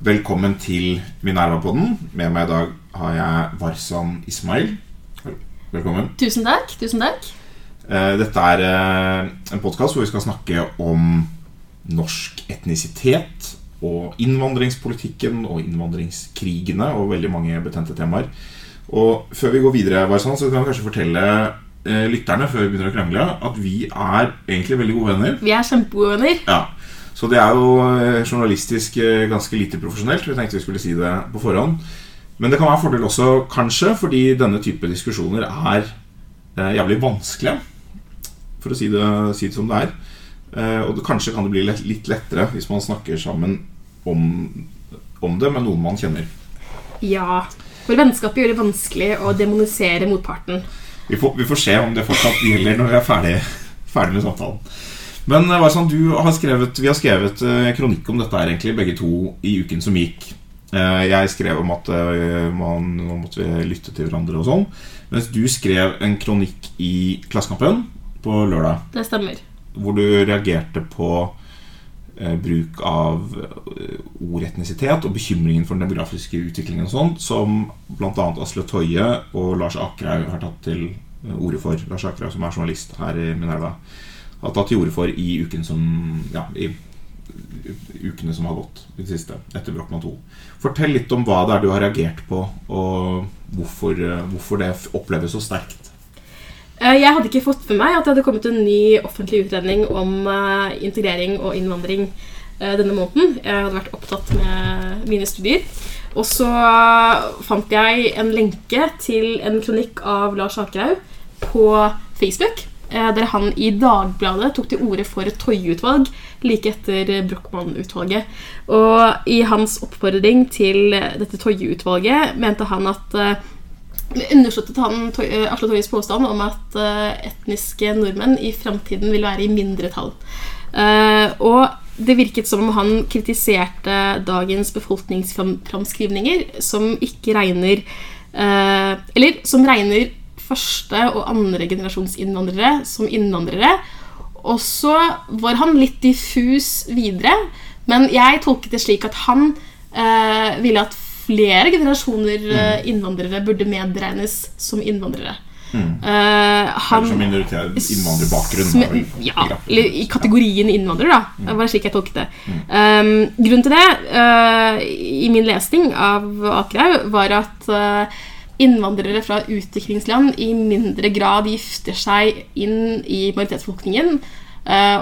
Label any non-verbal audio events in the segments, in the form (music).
Velkommen til Minerva-podden. Med meg i dag har jeg Warsan Ismail. Velkommen. Tusen takk. tusen takk Eh, Dette er eh, en podkast hvor vi skal snakke om norsk etnisitet og innvandringspolitikken og innvandringskrigene og veldig mange betente temaer. Og før vi går videre, Warsan, så kan vi kanskje fortelle eh, lytterne før vi begynner å krangle, at vi er egentlig veldig gode venner. Vi er kjempegode venner. Ja, Så det er jo eh, journalistisk eh, ganske lite profesjonelt. Vi tenkte vi skulle si det på forhånd. Men det kan være en fordel også, kanskje, fordi denne type diskusjoner er eh, jævlig vanskelige. For å si det, si det som det er. Eh, og det, kanskje kan det bli lett, litt lettere hvis man snakker sammen om, om det med noen man kjenner. Ja. For vennskapet gjør det vanskelig å demonisere motparten. Vi får, vi får se om det fortsatt gjelder når vi er ferdig, ferdig med samtalen. Men du har skrevet, vi har skrevet eh, kronikk om dette her egentlig, begge to i uken som gikk. Eh, Jeg skrev om at man, nå måtte vi lytte til hverandre og sånn. Mens du skrev en kronikk i Klassekampen på lørdag. Det stemmer. Hvor du reagerte på bruk av eh, ord etnisitet og bekymringen for den demografiske utviklingen og sånn, som bl.a. Asle Toje og Lars Akerhaug har tatt til eh, orde for. Lars Akerhaug, som er journalist her i Minerva, har tatt til orde for i uken som Ja, i ukene som har gått i det siste, etter Brochmann 2. Fortell litt om hva det er du har reagert på, og hvorfor, eh, hvorfor det oppleves så sterkt. Eh, Jeg hadde ikke fått med meg at det hadde kommet en ny offentlig utredning om eh, integrering og innvandring eh, denne måneden. Jeg hadde vært opptatt med mine studier. Og så fant jeg en lenke til en kronikk av Lars Akerhaug på Facebook. Der han i Dagbladet tok til orde for et Toje-utvalg like etter Brochmann-utvalget. Og i hans oppfordring til dette Toje-utvalget mente han at understøttet han eh, Asle Torjes påstand om at eh, etniske nordmenn i framtiden vil være i mindretall. Eh, og det virket som om han kritiserte dagens befolkningsframskrivninger, som ikke regner Eller som regner første- og andre generasjons innvandrere som innvandrere. Og så var han litt diffus videre, men jeg tolket det slik at han ville at flere generasjoner mm. innvandrere burde medregnes som innvandrere. Mm. Uh, han som minoritet, innvandrerbakgrunn. som, ja, eller i kategorien innvandrer, da. Det var slik jeg tolket det. Um, grunnen til det, uh, i min lesning av Akerhaug, var at uh, innvandrere fra utviklingsland i mindre grad gifter seg inn i majoritetsbefolkningen,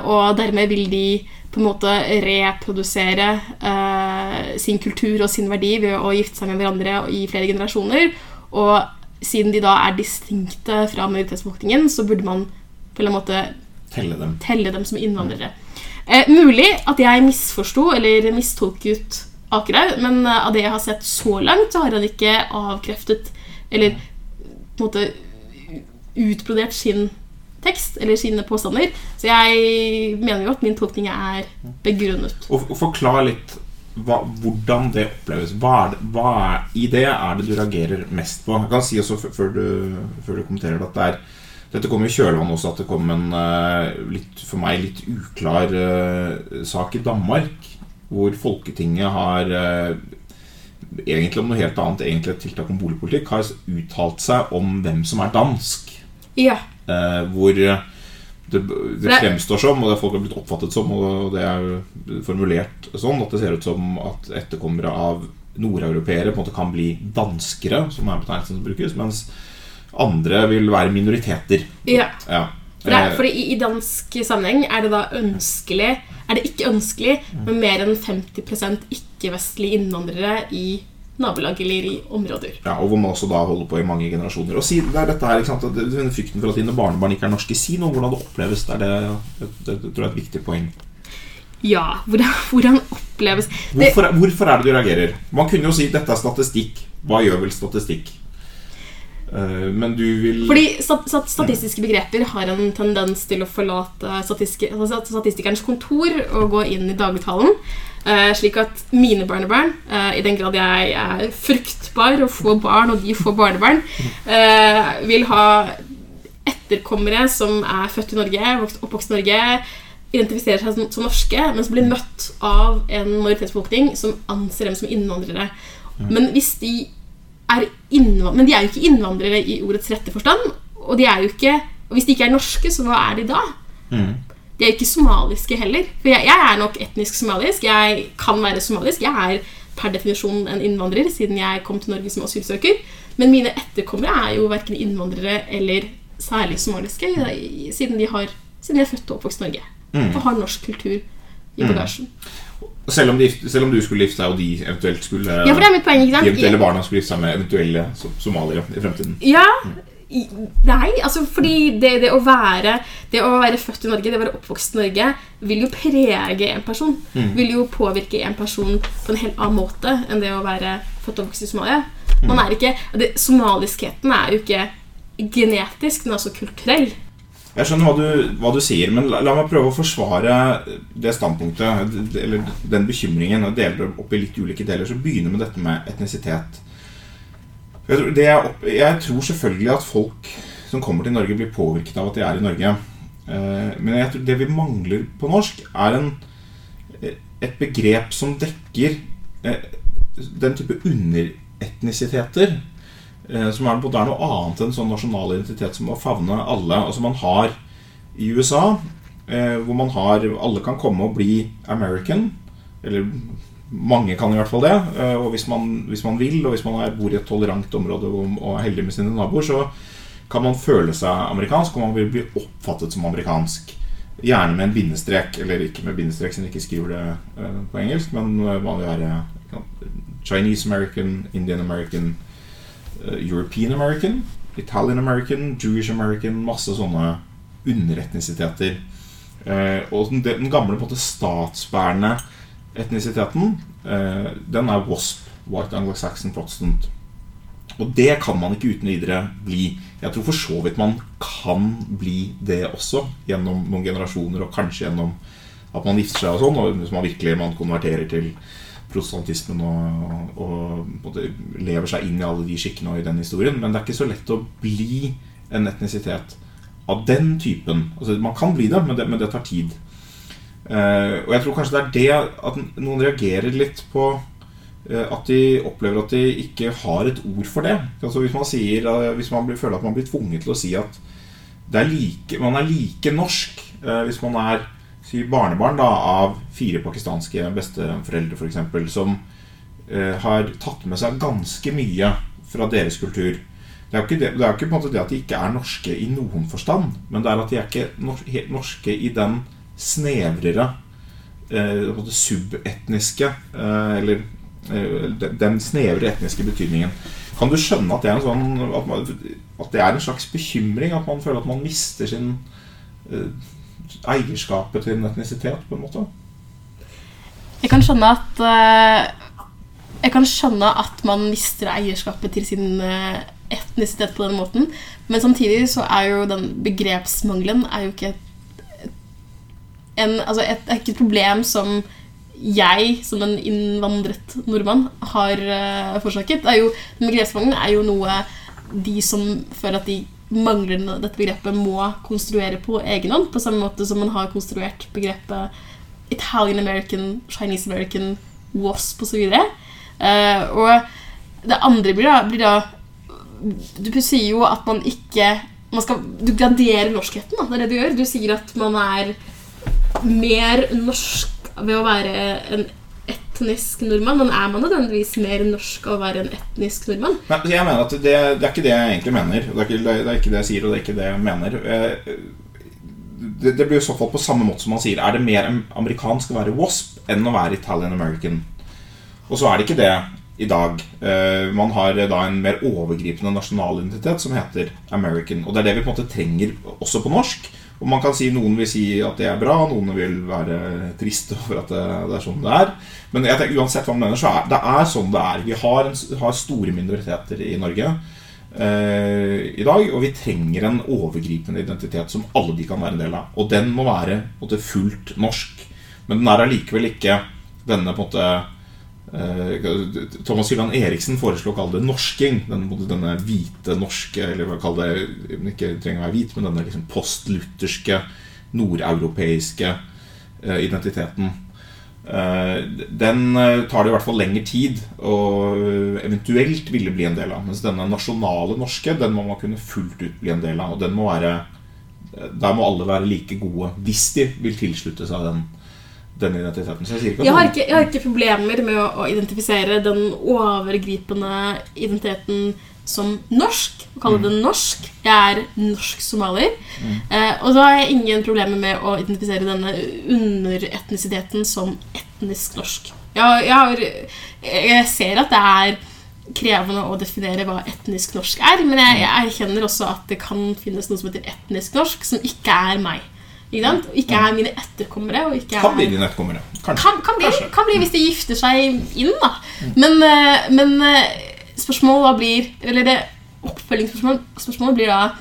og dermed vil de på en måte reprodusere eh, sin kultur og sin verdi ved å gifte seg med hverandre i flere generasjoner. Og siden de da er distinkte fra majoritetsbefolkningen, så burde man på en måte Telle dem. telle dem som innvandrere. Eh, mulig at jeg misforsto eller mistolket Akerhaug, men eh, av det jeg har sett så langt, så har han ikke avkreftet eller på en måte utbrodert sin tekst eller sine påstander. Så jeg mener jo at min tolkning er begrunnet. Og, og forklar litt hva, hvordan det oppleves. Hva, er det, hva er, i det er det du reagerer mest på? Jeg kan si også før du, før du kommenterer at det er dette kom i kjølvannet også at det kom en eh, litt, for meg litt uklar uh, sak i Danmark. Hvor Folketinget har uh, egentlig om noe helt annet, egentlig et tiltak om boligpolitikk, har uttalt seg om hvem som er dansk. Ja. Eh, hvor det, det fremstår som, og det folk har blitt oppfattet som, og det er formulert sånn, at det ser ut som at etterkommere av nordeuropeere på en måte kan bli danskere, som er betegnelsen som brukes, mens andre vil være minoriteter. ja. Ja. For, det, Eh, fordi i, I dansk sammenheng er det da ønskelig Er det ikke ønskelig med mer enn 50% ikke-vestlige innvandrere i nabolag eller i områder. ja, og hvor man også da holder på i mange generasjoner. Og si, det er dette her, ikke sant, denne frykten for at dine barnebarn ikke er norske. Si noe om hvordan det oppleves. Det, er det, det, det, tror jeg er et viktig poeng. Ja, hvordan, hvordan oppleves Hvorfor, hvorfor er det du reagerer? Man kunne jo si dette er statistikk. Hva gjør vel statistikk? Eh, men du vil Fordi stat, stat, statistiske begreper har en tendens til å forlate altså statistikernes kontor og gå inn i dagligtalen. Eh, slik at mine barnebarn, eh, i den grad jeg er fruktbar og får barn, og de får barnebarn, vil ha etterkommere som er født i Norge, oppvokst i Norge, identifiserer seg som, som norske, men som blir møtt av en majoritetsbefolkning som anser dem som innvandrere. Men hvis de Men de er jo ikke innvandrere i ordets rette forstand. Og de er jo ikke Og hvis de ikke er norske, så hva er de da? Mm. De er jo ikke somaliske heller. For jeg, jeg er nok etnisk somalisk. Jeg kan være somalisk. Jeg er per definisjon en innvandrer siden jeg kom til Norge som asylsøker. Men mine etterkommere er jo verken innvandrere eller særlig somaliske, siden de, har, siden de er født og oppvokst i Norge. Mm. Og har norsk kultur i bagasjen. Selv, om de, selv om du skulle gifte deg, og de eventuelt skulle Ja, for det er mitt poeng, ikke De eventuelle barna skulle gifte seg med eventuelle so- somaliere i fremtiden. Ja, nei, altså fordi det, det, å være, det å være født i Norge, det å være oppvokst i Norge, vil jo prege en person. Vil jo påvirke en person på en helt annen måte enn det å være født og oppvokst i Somalia. Man er ikke, det, Somaliskheten er jo ikke genetisk, den er også kulturell. Jeg skjønner hva du, hva du sier, men la, la meg prøve å forsvare det standpunktet, eller den bekymringen, og dele det opp i litt ulike deler. Så begynner med dette med etnisitet. Jeg tror, jeg tror selvfølgelig at folk som kommer til Norge, blir påvirket av at de er i Norge. Eh, Men jeg tror det vi mangler på norsk, er en, et begrep som dekker eh, den type underetnisiteter. Eh, Som er, det er noe annet enn sånn nasjonal identitet som å favne alle. Altså man har i USA, eh, hvor man har Alle kan komme og bli American. Eller mange kan i hvert fall det. eh, Og hvis man, hvis man vil, og hvis man er, bor i et tolerant område og, og er heldig med sine naboer, så kan man føle seg amerikansk, og man vil bli oppfattet som amerikansk. Gjerne med en bindestrek, eller ikke med bindestrek, siden jeg ikke skriver det på engelsk, men man vil være Chinese American, Indian American, European American, Italian American, Jewish American, masse sånne underetnisiteter. Eh, og den, den gamle på en måte statsbærende etnisiteten, eh, den er WASP, White Anglo-Saxon Protestant. Og det kan man ikke uten videre bli. Jeg tror for så vidt man kan bli det også, gjennom noen generasjoner, og kanskje gjennom at man gifter seg og sånn, og hvis man virkelig man konverterer til protestantismen og, og lever seg inn i alle de skikkene og i den historien. Men det er ikke så lett å bli en etnisitet av den typen. Altså, man kan bli det, men det, men det tar tid. Eh, og jeg tror kanskje det er det at noen reagerer litt på eh, at de opplever at de ikke har et ord for det. Altså Hvis man, sier, eh, hvis man føler at man blir tvunget til å si at er like, man er like norsk hvis man er si, barnebarn da, av fire pakistanske besteforeldre f.eks., som eh, har tatt med seg ganske mye fra deres kultur. Det er jo ikke, ikke på en måte det at de ikke er norske i noen forstand, men det er at de er ikke norske i den snevrere eh, subetniske eh, Eller eh, den snevre etniske betydningen. Kan du skjønne at det er en sånn at, man, at det er en slags bekymring? At man føler at man mister sin eh, eierskapet til en etnisitet, på en måte? Jeg kan skjønne at uh, Jeg kan skjønne at man mister eierskapet til sin uh, etnisitet på den måten, men samtidig så er jo den begrepsmangelen er jo ikke et, en, altså et, er ikke et problem som jeg, som en innvandret nordmann, har uh, forårsaket. Er Begrepsmangelen er jo noe de som føler at de mangler dette begrepet, må konstruere på egen hånd, på samme måte som man har konstruert begrepet Italian American, Chinese American, WASP osv. Uh, og det andre blir da, blir da Du sier jo at man ikke man skal, Du graderer norskheten. Da. Det er det du gjør. Du sier at man er mer norsk ved å være en etnisk nordmann, men er man nødvendigvis mer norsk å være en etnisk nordmann? Nei, jeg mener at det, det er ikke det jeg egentlig mener. Det er, ikke, det er ikke det jeg sier, og det er ikke det jeg mener. Eh, Det, det blir i så fall på samme måte som man sier Er det mer amerikansk å være WASP enn å være Italian American? Og så er det ikke det i dag. Eh, Man har da en mer overgripende nasjonal identitet som heter American. Og det er det vi på en måte trenger også på norsk. Og man kan si Noen vil si at det er bra, noen vil være triste over at det, det er sånn det er. Men jeg tenker, uansett hva man mener, så er det er sånn det er. Vi har, en, har store minoriteter i Norge eh, i dag, og vi trenger en overgripende identitet som alle de kan være en del av. Og den må være måte, fullt norsk. Men den er allikevel ikke denne på en måte Thomas Hylland Eriksen foreslo å kalle det norsking. Denne, denne hvite norske Eller hva kalle det Ikke trenger å være hvit, men denne liksom postlutherske, nordeuropeiske eh, identiteten. Eh, den eh, tar det i hvert fall lengre tid og eventuelt ville bli en del av. Mens denne nasjonale norske den må man kunne fullt ut bli en del av. Og må være der må alle være like gode hvis de vil tilslutte seg den, den identiteten. Så jeg sier ikke at Jeg har ikke, jeg har ikke problemer med å, å identifisere den overgripende identiteten som norsk. Og kalle den norsk. Jeg er norsk-somalier. Eh, og så har jeg ingen problemer med å identifisere denne underetnisiteten som etnisk norsk. Jeg, jeg, har, jeg ser at det er krevende å definere hva etnisk norsk er, men jeg, jeg erkjenner også at det kan finnes noe som heter etnisk norsk, som ikke er meg. Ikke? Ikke er mine etterkommere. Ikke Kan bli dine etterkommere. Kanskje. kan, kan, bli, Kanskje. kan bli hvis de gifter seg inn, da. Men, eh, men eh, spørsmålet blir Eller det oppfølgingsspørsmålet blir da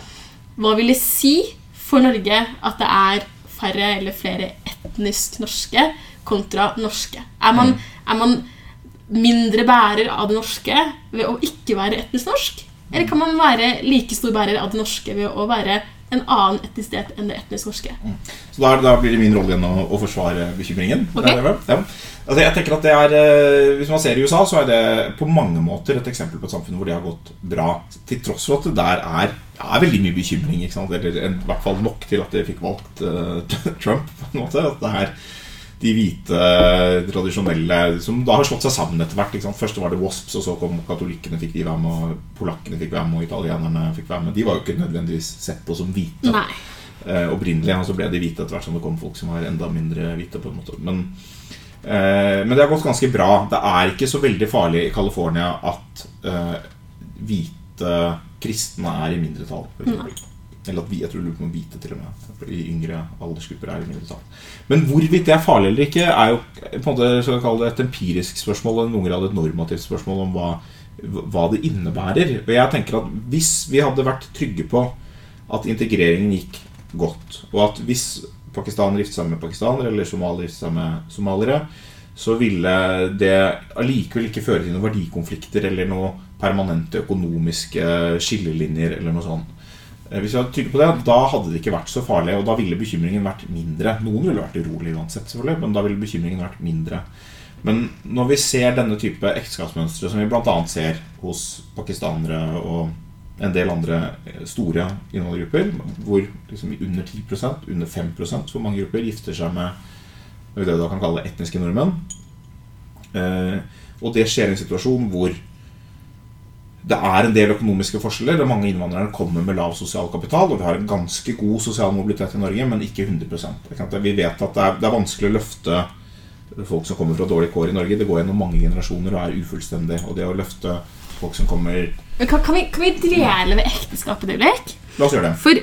Hva vil det si for Norge at det er færre eller flere etnisk norske kontra norske? Er man, er man mindre bærer av det norske ved å ikke være etnisk norsk? Eller kan man være like stor bærer av det norske ved å være en annen etnisitet enn det etnisk norske? Så da, da blir det min rolle igjen å, å forsvare bekymringen. Ok. Det vel? Ja. Altså, jeg tenker at det er, eh, Hvis man ser i USA, så er det på mange måter et eksempel på et samfunn hvor det har gått bra. Til tross for at det der er, er veldig mye bekymring. Eller i hvert fall nok til at de fikk valgt uh, (laughs) Trump. på en måte At det er de hvite, tradisjonelle som da har slått seg sammen etter hvert. Først var det Wasps, og så kom katolikkene, fikk de være med, og polakkene fikk være med, og italienerne fikk være med. De var jo ikke nødvendigvis sett på som hvite Nei. eh, opprinnelig. Og så ble de hvite etter hvert som det kom folk som var enda mindre hvite. på en måte Men, eh, men det har gått ganske bra. Det er ikke så veldig farlig i California at eh, hvite kristne er i mindretall. Eller at vi, jeg tror du om hvite til og med i yngre aldersgrupper er i mindretall. Men hvorvidt det er farlig eller ikke, er jo på en måte skal kalle det et empirisk spørsmål og noen grad et normativt spørsmål om hva, hva det innebærer. Og jeg tenker at hvis vi hadde vært trygge på at integreringen gikk godt, og at hvis Pakistan gifte seg med pakistanere eller somaliere gifte seg med somaliere, så ville det allikevel ikke føre til noen verdikonflikter eller noen permanente økonomiske skillelinjer eller noe sånt. Eh, Hvis vi hadde trygge på det, da hadde det ikke vært så farlig, og da ville bekymringen vært mindre. Noen ville vært urolig uansett, selvfølgelig, men da ville bekymringen vært mindre. Men når vi ser denne type ekteskapsmønstre, som vi bl.a. ser hos pakistanere og en del andre eh, store innvandrergrupper, hvor liksom under 10% under 5% for mange grupper gifter seg med det du kan kalle etniske nordmenn. Eh, og det skjer i en situasjon hvor det er en del økonomiske forskjeller. og Mange innvandrere kommer med lav sosial kapital, og vi har en ganske god sosial mobilitet i Norge, men ikke 100% Vi vet at det er, det er vanskelig å løfte folk som kommer fra dårlige kår i Norge. Det går gjennom mange generasjoner og er ufullstendig. Og det å løfte folk som kommer Men kan, kan, vi, kan vi dvele ved ekteskapet et øyeblikk? La oss gjøre det. For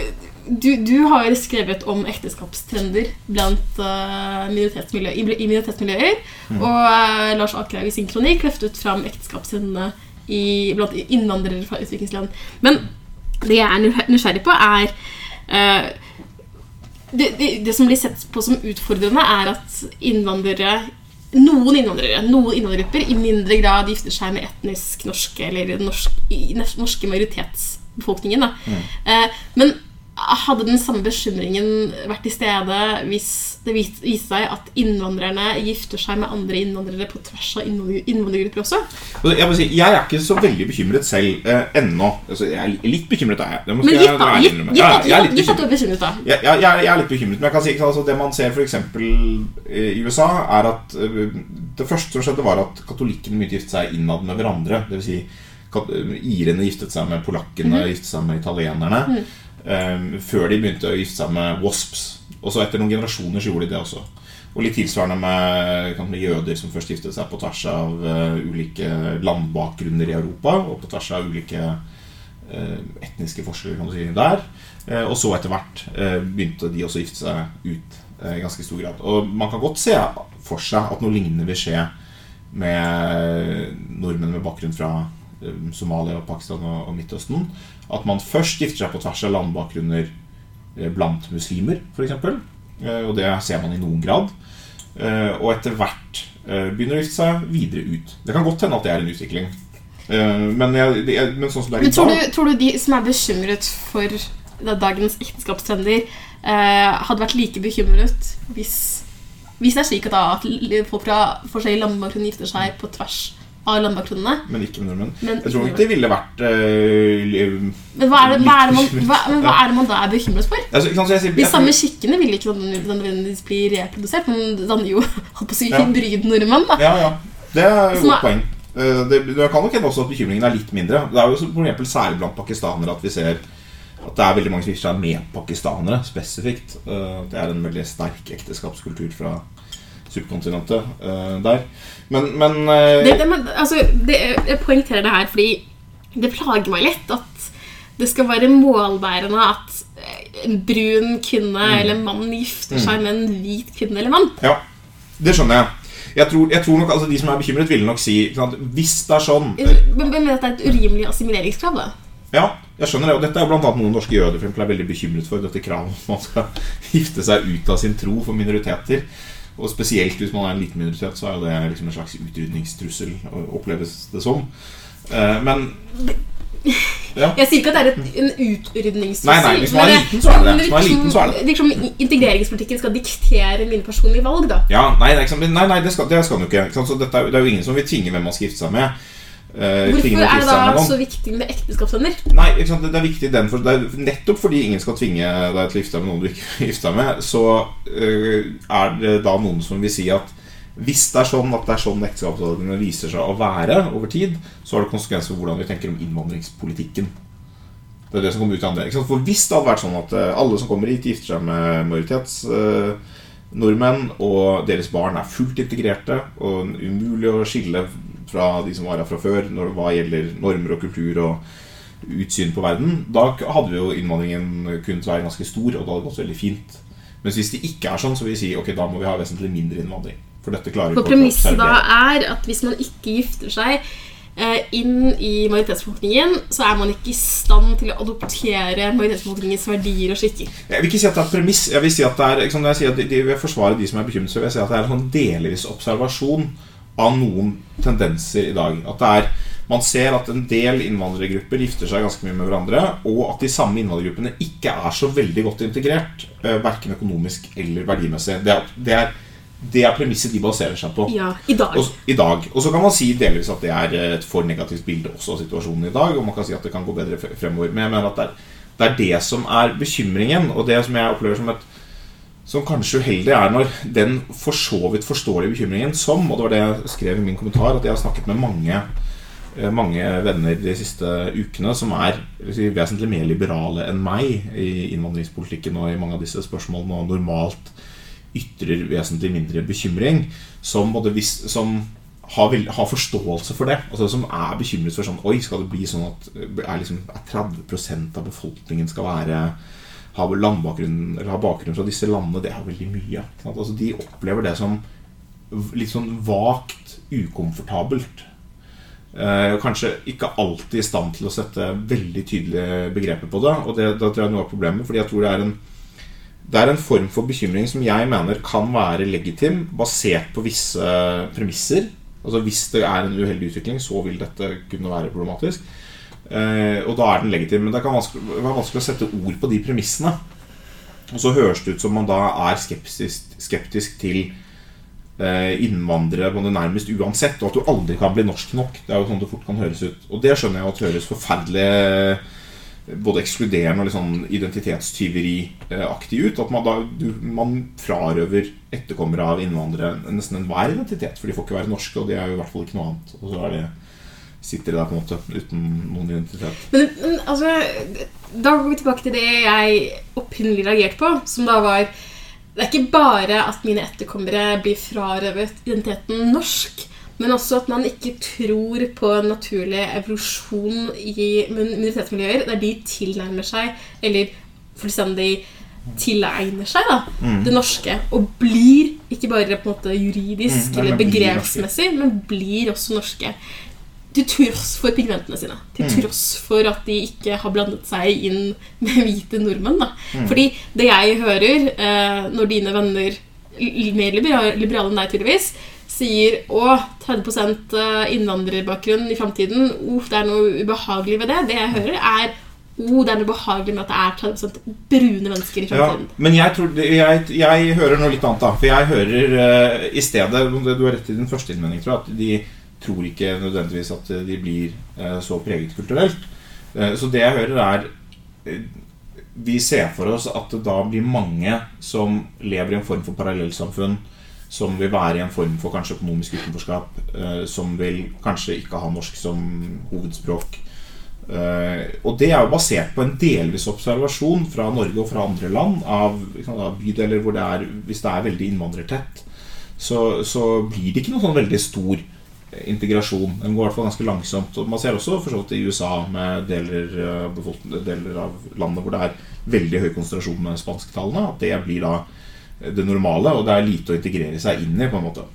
eh, du, du har skrevet om ekteskapstrender blant uh, minoritetsmiljø, i, minoritetsmiljøer. minoritetsmiljøer. Og uh, Lars Akerhaug i sin kronikk løftet fram ekteskapstrendene i, blant innvandrere fra utviklingsland. Men det jeg er nysgjerrig på, er eh, det, det, det som blir sett på som utfordrende, er at innvandrere noen innvandrere, noen innvandrergrupper i mindre grad gifter seg med etnisk norske eller norsk, norske majoritetsbefolkningen. Da. Eh, men hadde den samme bekymringen vært til stede hvis det vis- viste seg at innvandrerne gifter seg med andre innvandrere på tvers av innvandrergrupper også? Jeg, må si, jeg er ikke så veldig bekymret selv eh, ennå. Altså, jeg er litt bekymret, er jeg. Men gitt da, gitt, at- du er bekymret, da. Jeg, jeg, jeg, er litt bekymret, men jeg kan si altså, det man ser for eksempel i USA, er at eh, det første som skjedde, var at katolikkene begynte å gifte seg innad med hverandre. Dvs. si, irene giftet seg med polakkene, giftet seg med italienerne. eh, før de begynte å gifte seg med wasps. Og så etter noen generasjoner så gjorde de det også. Og litt tilsvarende med, med jøder som først giftet seg på tvers av uh, ulike landbakgrunner i Europa, og på tvers av ulike uh, etniske forskjeller kan du si, der. Uh, og så etter hvert begynte de også å gifte seg ut i ganske stor grad. Og man kan godt se for seg at noe lignende vil skje med nordmenn med bakgrunn fra Somalia, Pakistan og, og Midtøsten. At man først gifter seg på tvers av landbakgrunner eh, blant muslimer, f.eks. Eh, og det ser man i noen grad. Eh, og etter hvert begynner å gifte seg videre ut. Det kan godt hende at det er en utvikling. Men, jeg, men sånn som det er i tror dag du, tror du de som er bekymret for dagens ekteskapstrender, hadde vært like bekymret hvis, hvis det er slik at, da, at folk fra forskjellige landbakgrunner gifter seg på tvers av landbakgrunnene. Men ikke med nordmenn. Men, Jeg tror ikke det ville vært øh, men, hva er det, hva, er man, hva, men hva er det man da er bekymret for? altså, kan, jeg sier- De samme kikkene skikkene vil ikke nødvendigvis bli reprodusert, men danner jo (laughs) holdt på å si, hybridnordmenn. da. Ja, ja. Det er et godt poeng. Eh, Det, det kan nok hende også at bekymringen er litt mindre. Det er jo for eksempel særlig blant pakistanere at vi ser at det er veldig mange som gifter seg med pakistanere spesifikt. Eh, Det er en veldig sterk ekteskapskultur fra subkontinentet uh, der. Men, men uh, Det, det, men, altså, det, jeg poengterer det her fordi det plager meg litt at det skal være målbærende at en brun kvinne Mm. eller mann gifter seg med en hvit kvinne eller mann. Ja, det skjønner jeg. Jeg tror, jeg tror nok altså De som er bekymret, ville nok si at Hvis det er sånn Men, men at det er et urimelig assimileringskrav. da. Ja, jeg skjønner det. Og dette er annet noen norske jøder for eksempel, er veldig bekymret for. Dette kravet om at man skal gifte seg ut av sin tro for minoriteter. Og spesielt hvis man er en liten minoritet, så er jo det liksom en slags utrydningstrussel, oppleves det som. Eh, Men (laughs) ja. Jeg sier ikke at det er et, en utrydningstrussel. Nei, nei, hvis man er liten, så er det det. Hvis er liten, så er det det. det virker som integreringspolitikken skal diktere mine personlige valg. da. Ja, nei, nei, nei, det, skal, det skal den jo ikke. ikke? Så dette det er jo ingen som vil tvinge hvem man skal gifte seg med. Eh, Hvorfor er det da så viktig med ekteskapsvenner? Nei, ikke sant? det er viktig den for, det er Nettopp fordi ingen skal tvinge deg til å gifte deg med noen du ikke (laughs) vil gifte deg med, så øh, er det da noen som vil si at hvis det er sånn at det er sånn ekteskapsordningene viser seg å være over tid, så har det konsekvenser for hvordan vi tenker om innvandringspolitikken. Det er det som kommer ut av sant? For hvis det hadde vært sånn at øh, alle som kommer hit, gifter seg med majoritets nordmenn, og deres barn er fullt integrerte, og umulig å skille fra de som var her fra før når, hva gjelder normer og kultur og utsyn på verden, da hadde vi jo innvandringen kunnet være ganske stor, og det hadde gått veldig fint. Mens hvis det ikke er sånn, så vil vi si ok, da må vi ha vesentlig mindre innvandring. For dette klarer vi ikke å premisset da er at hvis man ikke gifter seg eh, inn i majoritetsbefolkningen, så er man ikke i stand til å adoptere majoritetsbefolkningens verdier og skikker. Jeg vil ikke si at det er premiss. Jeg vil si at det er, liksom, når jeg sier at de, de vil forsvare de som er bekymret, så vil jeg si at det er en sånn delvis observasjon av noen tendenser i dag. At det er, man ser at en del innvandrergrupper gifter seg ganske mye med hverandre, og at de samme innvandrergruppene ikke er så veldig godt integrert, eh, verken økonomisk eller verdimessig. Det er, det er, det er premisset de baserer seg på. Ja, i dag. Og, I dag. Og så kan man si delvis at det er et for negativt bilde også av situasjonen i dag. Og man kan si at det kan gå bedre fremover. Men jeg mener at det er, det er det som er bekymringen, og det som jeg opplever som et som kanskje uheldig er når den for så vidt forståelige bekymringen som Og det var det jeg skrev i min kommentar, at jeg har snakket med mange eh, mange venner de siste ukene som er si, vesentlig mer liberale enn meg i innvandringspolitikken og i mange av disse spørsmålene, og normalt ytrer vesentlig mindre bekymring, som, hvis, som har, vel, har forståelse for det. Altså Som er bekymret for sånn Oi, skal det bli sånn at er liksom, er 30% av befolkningen skal være ha landbakgrunn, eller ha bakgrunn fra disse landene, det er veldig mye. Altså, de opplever det som litt sånn vagt ukomfortabelt. Eh, kanskje ikke alltid i stand til å sette veldig tydelige begreper på det. Og det, det tror jeg er noe av problemet, fordi jeg tror det er en det er en form for bekymring som jeg mener kan være legitim, basert på visse premisser. Altså Hvis det er en uheldig utvikling, så vil dette kunne være problematisk. Eh, og da er den legitim. Men det kan være vanskelig å sette ord på de premissene. Og så høres det ut som man da er skeptisk, skeptisk til eh, innvandrere på det nærmest uansett, og at du aldri kan bli norsk nok. Det er jo sånn det fort kan høres ut. Og det skjønner jeg at høres forferdelig både ekskluderende og litt sånn identitetstyveriaktig ut. At man, da, du, man frarøver etterkommere av innvandrere nesten enhver identitet. For de får ikke være norske, og de er jo i hvert fall ikke noe annet. Og så er det, sitter de der på en måte uten noen identitet. Men, men altså Da går vi tilbake til det jeg opprinnelig reagerte på, som da var Det er ikke bare at mine etterkommere blir frarøvet identiteten norsk, men også at man ikke tror på en naturlig evolusjon i minoritetsmiljøer, der de tilnærmer seg, eller fullstendig tilegner seg, da, det norske. Og blir, ikke bare på en måte juridisk Mm, eller begrepsmessig, men blir også norske. Til tross for pigmentene sine. Til Mm. tross for at de ikke har blandet seg inn med hvite nordmenn. Da. Mm. Fordi det jeg hører eh, når dine venner, mer liberale, liberale enn deg tydeligvis, sier å, 30 innvandrerbakgrunn i framtiden, uff, det er noe ubehagelig ved det. Det jeg hører, er oh, det er noe behagelig med at det er 30% brune mennesker i Ja, fremtiden. men jeg, tror, jeg, jeg hører noe litt annet, da. For jeg hører uh, i stedet Du har rett i din første innvending, tror jeg. At de tror ikke nødvendigvis at de blir eh, så preget kulturelt. Eh, så det jeg hører, er eh, Vi ser for oss at det da blir mange som lever i en form for parallellsamfunn. Som vil være i en form for kanskje økonomisk utenforskap. eh, som vil kanskje ikke ha norsk som hovedspråk. Eh, og det er jo basert på en delvis observasjon fra Norge og fra andre land av, av bydeler hvor det er Hvis det er veldig innvandrertett, så, så blir det ikke noe sånn veldig stor eh, integrasjon. Den går i hvert fall ganske langsomt. Og man ser også for så vidt i USA med deler, eh, deler av landet hvor det er veldig høy konsentrasjon med spansktalende, at det blir da det normale, og det er lite å integrere seg inn i, på en måte.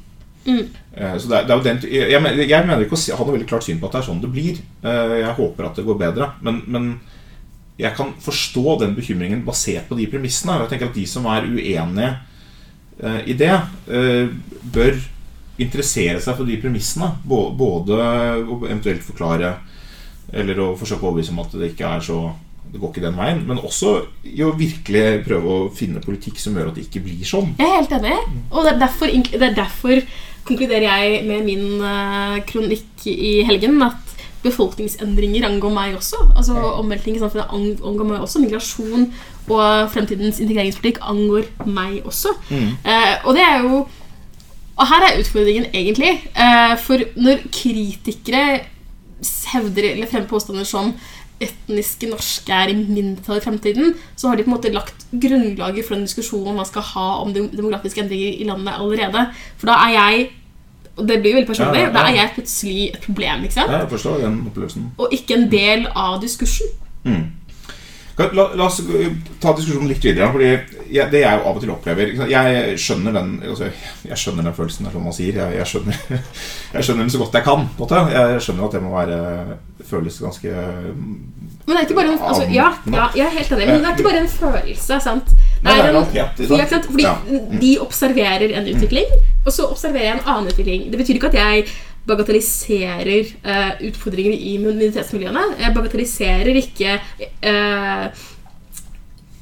Mm. Eh, Så det er, det er jo den, jeg, mener, jeg mener ikke å ha noe veldig klart syn på at det er sånn det blir. Eh, Jeg håper at det går bedre. Men, men jeg kan forstå den bekymringen basert på de premissene. Jeg tenker at de som er uenige eh, i det, eh, bør interessere seg for de premissene. Både å eventuelt forklare eller å forsøke å overbevise om at det ikke er så det går ikke den veien, men også i å virkelig prøve å finne politikk som gjør at det ikke blir sånn. Jeg er helt enig. Og det er derfor, det er derfor konkluderer jeg med min eh, kronikk i helgen at befolkningsendringer angår meg også. Altså Omveltning i samfunnet angår meg også. Migrasjon og fremtidens integreringspolitikk angår meg også. Mm. Eh, og det er jo Og her er utfordringen egentlig. Eh, for når kritikere hevder eller fremmer påstander som etniske norske er i mindretall i fremtiden, så har de på en måte lagt grunnlaget for den diskusjonen man skal ha om demografiske endringer i landet allerede. For da er jeg og det blir jo veldig personlig, Ja, ja, ja. da er jeg plutselig et problem. ikke sant? Ja, Jeg forstår den opplevelsen. Og ikke en del av diskursen. Mm. La, la oss ta diskusjonen litt videre. Fordi jeg, Det jeg jo av og til opplever Jeg skjønner den altså, Jeg skjønner den følelsen, som man sier. Jeg, jeg, skjønner, (laughs) jeg skjønner den så godt jeg kan. Jeg skjønner at det må være føles ganske Men det er ikke bare en, altså, ja, ja, jeg er helt enig, men det er ikke bare en følelse. sant? Det er en? Fordi de observerer en utvikling, og så observerer jeg en annen utvikling. Det betyr ikke at jeg bagatelliserer eh, utfordringer i minoritetsmiljøene. Jeg bagatelliserer ikke eh,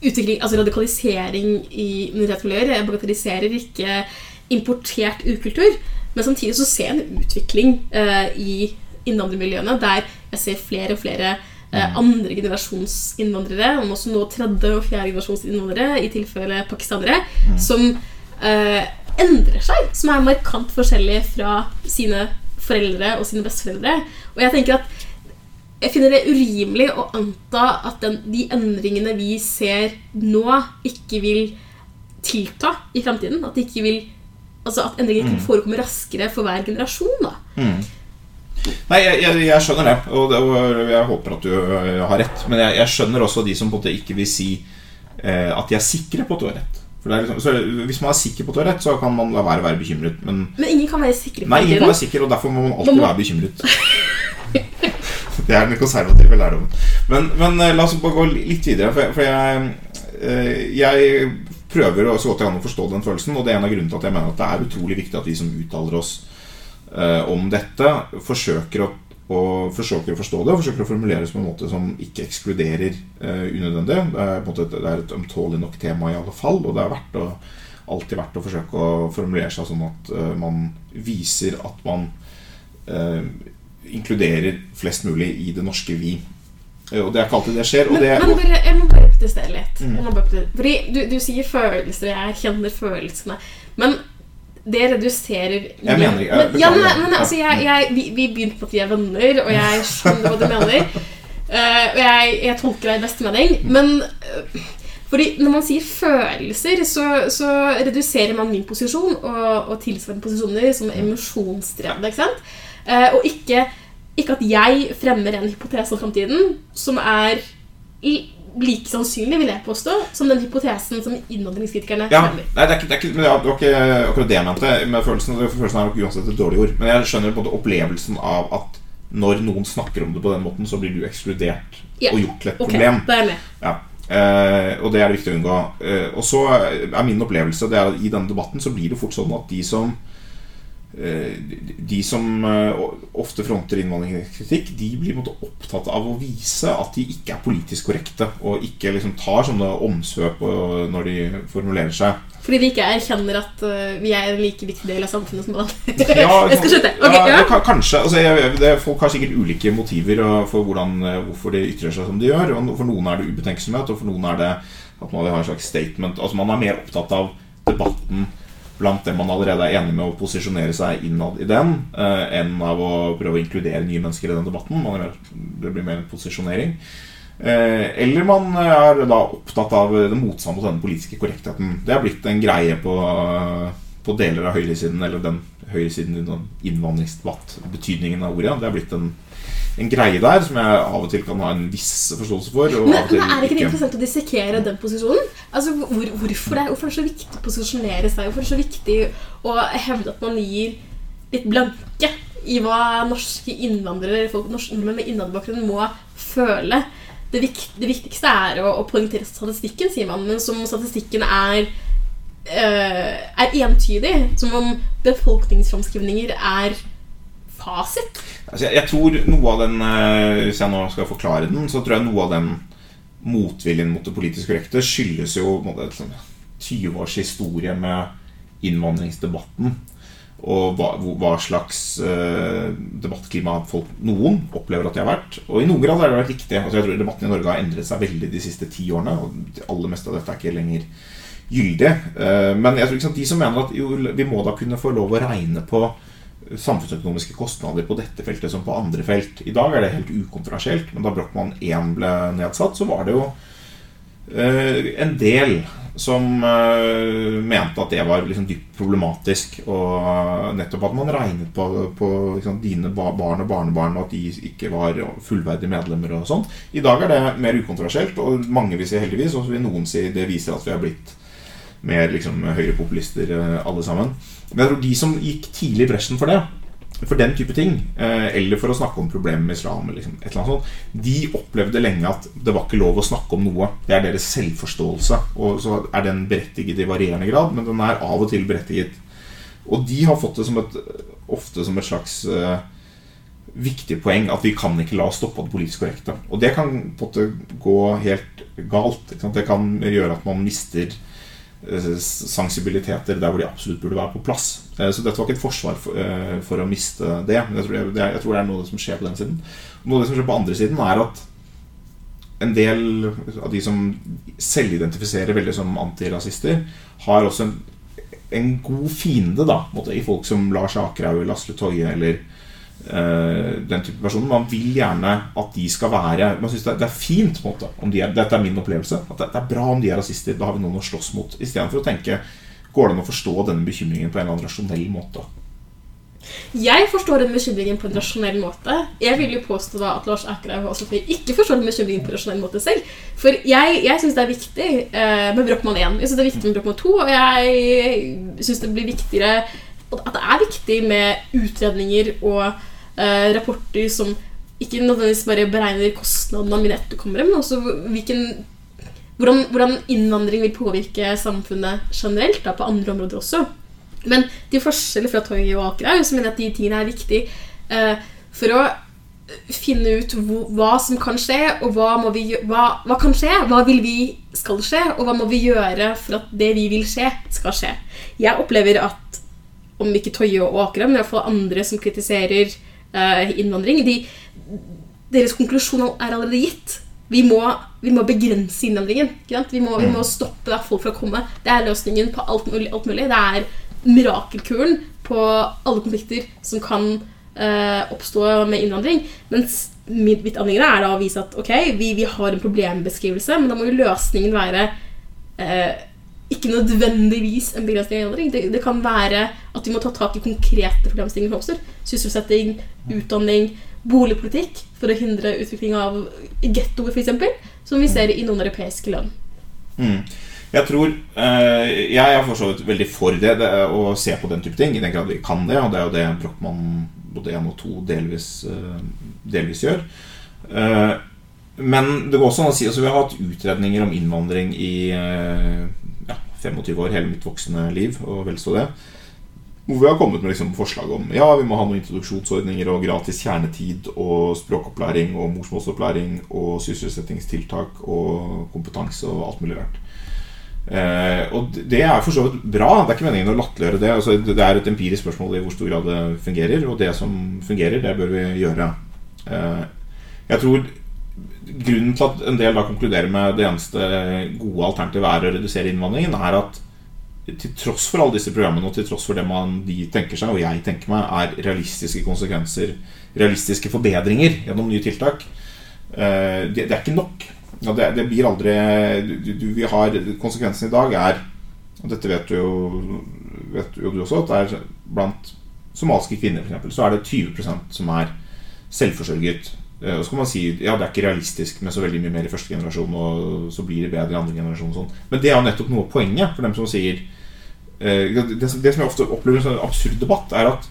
utvikling, altså radikalisering i minoritetsmiljøer. Jeg bagatelliserer ikke importert ukultur. Men samtidig så ser jeg en utvikling eh, i innvandrermiljøene der jeg ser flere og flere eh, andre generasjons innvandrere, og også nå tredje og fjerde generasjons innvandrere, i tilfelle pakistanere, som eh, endrer seg, som er markant forskjellig fra sine foreldre og sine besteforeldre. Og jeg tenker at jeg finner det urimelig å anta at den, de endringene vi ser nå, ikke vil tilta i fremtiden. At, vil, altså at endringer ikke forekommer raskere for hver generasjon. da. Mm. Nei, jeg, jeg, jeg skjønner det, og, og jeg håper at du øh, har rett. Men jeg, jeg skjønner også de som på en måte ikke vil si eh, at de er sikre på at du har rett. Liksom, så Hvis man er sikker på toalett, så kan man la være å være bekymret. Men Men ingen kan være sikre på nei, ingen kan være sikker, og derfor må man alltid må- være bekymret. (laughs) Det er den konservative lærdommen. Men, men eh, la oss bare gå litt videre. For, for jeg, eh, jeg prøver så godt jeg kan å forstå den følelsen. Og det er en av grunnene til at jeg mener at det er utrolig viktig at vi som uttaler oss eh, om dette, forsøker å, å, forsøker å forstå det og forsøker å formulere det på en måte som ikke ekskluderer eh, unødvendig. Det er, måte, et- det er et ømtålig nok tema i alle fall, og det er verdt å, alltid verdt å forsøke å formulere seg sånn at eh, man viser at man eh, inkluderer flest mulig i det norske vi. Eh, Og det er ikke alltid det skjer. Og Men, det, men bare, jeg må bare protestere litt. Mm. Fordi du, du sier følelser, og jeg kjenner følelsene. Men det reduserer Jeg mener ikke- men, ja, men, men altså, jeg, jeg, vi, vi begynte på at vi er venner, og jeg skjønner hva du mener. Uh, og jeg, jeg tolker deg i beste mening. Men uh, fordi når man sier følelser, så, så reduserer man min posisjon og, og tilsvarende posisjoner som emosjonsdrevne. ikke sant? Eh, og ikke, ikke at jeg fremmer en hypotese om framtiden som er i- like sannsynlig, vil jeg påstå, som den hypotesen som innvandringskritikerne ja, nei, det er ikke, det er ikke, men det var ikke akkurat det jeg mente med følelsen. Følelsen er nok uansett et dårlig ord. Men jeg skjønner på en måte opplevelsen av at når noen snakker om det på den måten, så blir du ekskludert Ja, og gjort til et Ok, problem. Det er med. Ja. Eh, og det er det viktig å unngå. Eh, og så er min opplevelse det er at i denne debatten så blir det fort sånn at de som eh, de som eh, ofte fronter innvandringskritikk, de blir opptatt av å vise at de ikke er politisk korrekte, og ikke liksom tar sånne omsvøp øh, når de formulerer seg. Fordi de ikke erkjenner at vi er en like viktig del av samfunnet som alle andre. Ja, (laughs) jeg skal slutte. Ok, ja, ja. Kanskje. Altså, jeg, det, folk har sikkert ulike motiver for hvordan, hvorfor de ytrer seg som de gjør. Og For noen er det ubetenksomhet, og for noen er det at man har en slags statement. Altså Man er mer opptatt av debatten blant dem man allerede er enig med, å posisjonere seg innad i den, eh, enn av å prøve å inkludere nye mennesker i den debatten. Er mer, det blir mer en posisjonering. Eh, eller man er da opptatt av det motstand mot denne politiske korrektheten. Det har blitt en greie på, på deler av høyresiden, eller den høyresiden i den innvandringsdebatt, betydningen av ordet. Det har blitt en, en greie der som jeg av og til kan ha en viss forståelse for. Og Men, men er det ikke ikke. interessant å dissekere den posisjonen? Altså, hvor, hvorfor, det, hvorfor er det så viktig å posisjonere seg? Hvorfor er det så viktig å hevde at man gir litt blanke i hva norske innvandrere eller folk, norske nordmenn med innvandrerbakgrunn må føle? Det, vik, det viktigste er å, å poengtere statistikken, sier man, men som statistikken er er entydig. Som om befolkningsframskrivninger er fasit. Altså, jeg, jeg tror noe av den eh, Hvis jeg nå skal forklare den, så tror jeg noe av den motviljen mot det politisk korrekte skyldes jo måte, sånn 20 års historie med innvandringsdebatten. Og hva, hva slags uh, debattklima folk, noen opplever at de har vært. Og i noen grad har det vært riktig. Altså, jeg tror Debatten i Norge har endret seg veldig de siste ti årene. Og det aller meste av dette er ikke lenger gyldig. Eh, men jeg tror ikke sant, de som mener at jo, vi må da kunne få lov å regne på samfunnsøkonomiske kostnader på dette feltet som på andre felt. I dag er det helt ukontroversielt, men da Brochmann 1 ble nedsatt, så var det jo eh, en del som eh, mente at det var liksom dypt problematisk. Og nettopp at man regnet på, på liksom, dine barn og barnebarn, og at de ikke var fullverdige medlemmer. og sånt. I dag er det mer ukontroversielt, og mange vil si heldigvis, og så vil noen si det viser at vi har blitt mer liksom, høyrepopulister eh, alle sammen. Men jeg tror de som gikk tidlig i bresjen for det, for den type ting, eh, eller for å snakke om problemer med islam, eller liksom, et eller annet sånt, de opplevde lenge at det var ikke lov å snakke om noe. Det er deres selvforståelse. Og så er den berettiget i varierende grad, men den er av og til berettiget. Og de har fått det som et, ofte som et slags eh, viktig poeng at vi kan ikke la oss stoppe av det politisk korrekte. Og det kan på en måte gå helt galt. Det kan gjøre at man mister sensibiliteter der hvor de absolutt burde være på plass. Eh, Så dette var ikke et forsvar for, eh, for å miste det. Men jeg tror det, er, jeg tror det er noe som skjer på den siden. Noe av det som skjer på andre siden, er at en del av de som selvidentifiserer veldig som antirasister, har også en, en god fiende da, måte, i folk som Lars Akerhaug eller Asle Toje eller eh, den type personer. Man vil gjerne at de skal være Man synes det, det er fint på en måte om de er, Dette er min opplevelse. At det, det er bra om de er rasister. Da har vi noen å slåss mot. Istedenfor å tenke Går det an å forstå denne bekymringen på en eller annen rasjonell måte? Jeg forstår den bekymringen på en rasjonell måte. Jeg vil jo påstå da at Lars Akerhaug og Sofie ikke forstår den bekymringen på en rasjonell måte selv. For jeg, jeg syns det er viktig eh, med Brochmann 1. Jeg synes det er viktig med Brochmann 2, og jeg syns det blir viktigere At det er viktig med utredninger og eh, rapporter som ikke nødvendigvis bare beregner kostnadene av mine etterkommere, men også hvilken hvordan, hvordan innvandring vil påvirke samfunnet generelt, da, på andre områder også. Men til forskjell fra Torget og Akerhaug så mener at de tingene er viktige eh, for å finne ut hva som kan skje, og hva, vi, hva, hva kan skje, hva vil vi skal skje, og hva må vi gjøre for at det vi vil skje, skal skje. Jeg opplever at om ikke Toye og Akerhaug, men i hvert fall andre som kritiserer innvandring, de, deres konklusjon er allerede gitt. Vi må, vi må begrense innvandringen. Vi, må, vi må stoppe folk fra å komme. Det er løsningen på alt mulig. Alt mulig. Det er mirakelkuren på alle konflikter som kan uh, oppstå med innvandring. Mens mitt, mitt anliggende er da å vise at ok, vi, vi har en problembeskrivelse, men da må jo løsningen være eh, ikke nødvendigvis en begrensning av innvandring. Det, det kan være at vi må ta tak i konkrete problemstillinger som oppstår. Sysselsetting, utdanning, boligpolitikk for å hindre utvikling av gettoer, f.eks., som vi ser i noen europeiske land. Mm. Jeg tror eh, Jeg er for så vidt veldig for det, det å se på den type ting. I den grad vi kan det, og det er jo det Brochmann både 1 og 2 delvis, eh, delvis gjør. Eh, men det går også an å si altså, Vi har hatt utredninger om innvandring i 25 år, hele mitt voksne liv, og vel så det. hvor vi har kommet med liksom forslag om ja, vi må ha noen introduksjonsordninger og gratis kjernetid og språkopplæring og morsmålsopplæring og sysselsettingstiltak og kompetanse og alt mulig rart. Eh, og det er for så vidt bra. Det er ikke meningen å latterliggjøre det. Altså, det er et empirisk spørsmål i hvor stor grad det fungerer, og det som fungerer, det bør vi gjøre. Eh, jeg tror grunnen til at en del da konkluderer med det eneste gode alternativet er å redusere innvandringen, er at til tross for alle disse programmene og til tross for det man, de tenker seg, og jeg tenker meg, er realistiske konsekvenser, realistiske forbedringer gjennom nye tiltak, eh, det, er ikke nok. Det, blir aldri vi har, Konsekvensen i dag er Og dette vet jo, vet jo du også, at blant somaliske kvinner for eksempel, så er det 20% som er selvforsørget. Eh, og så kan man si ja, det er ikke realistisk med så veldig mye mer i første generasjon, og så blir det bedre i andre generasjon. Sånn. Men det er jo nettopp noe av poenget for dem som sier Eh, det, som jeg ofte opplever som en absurd debatt, er at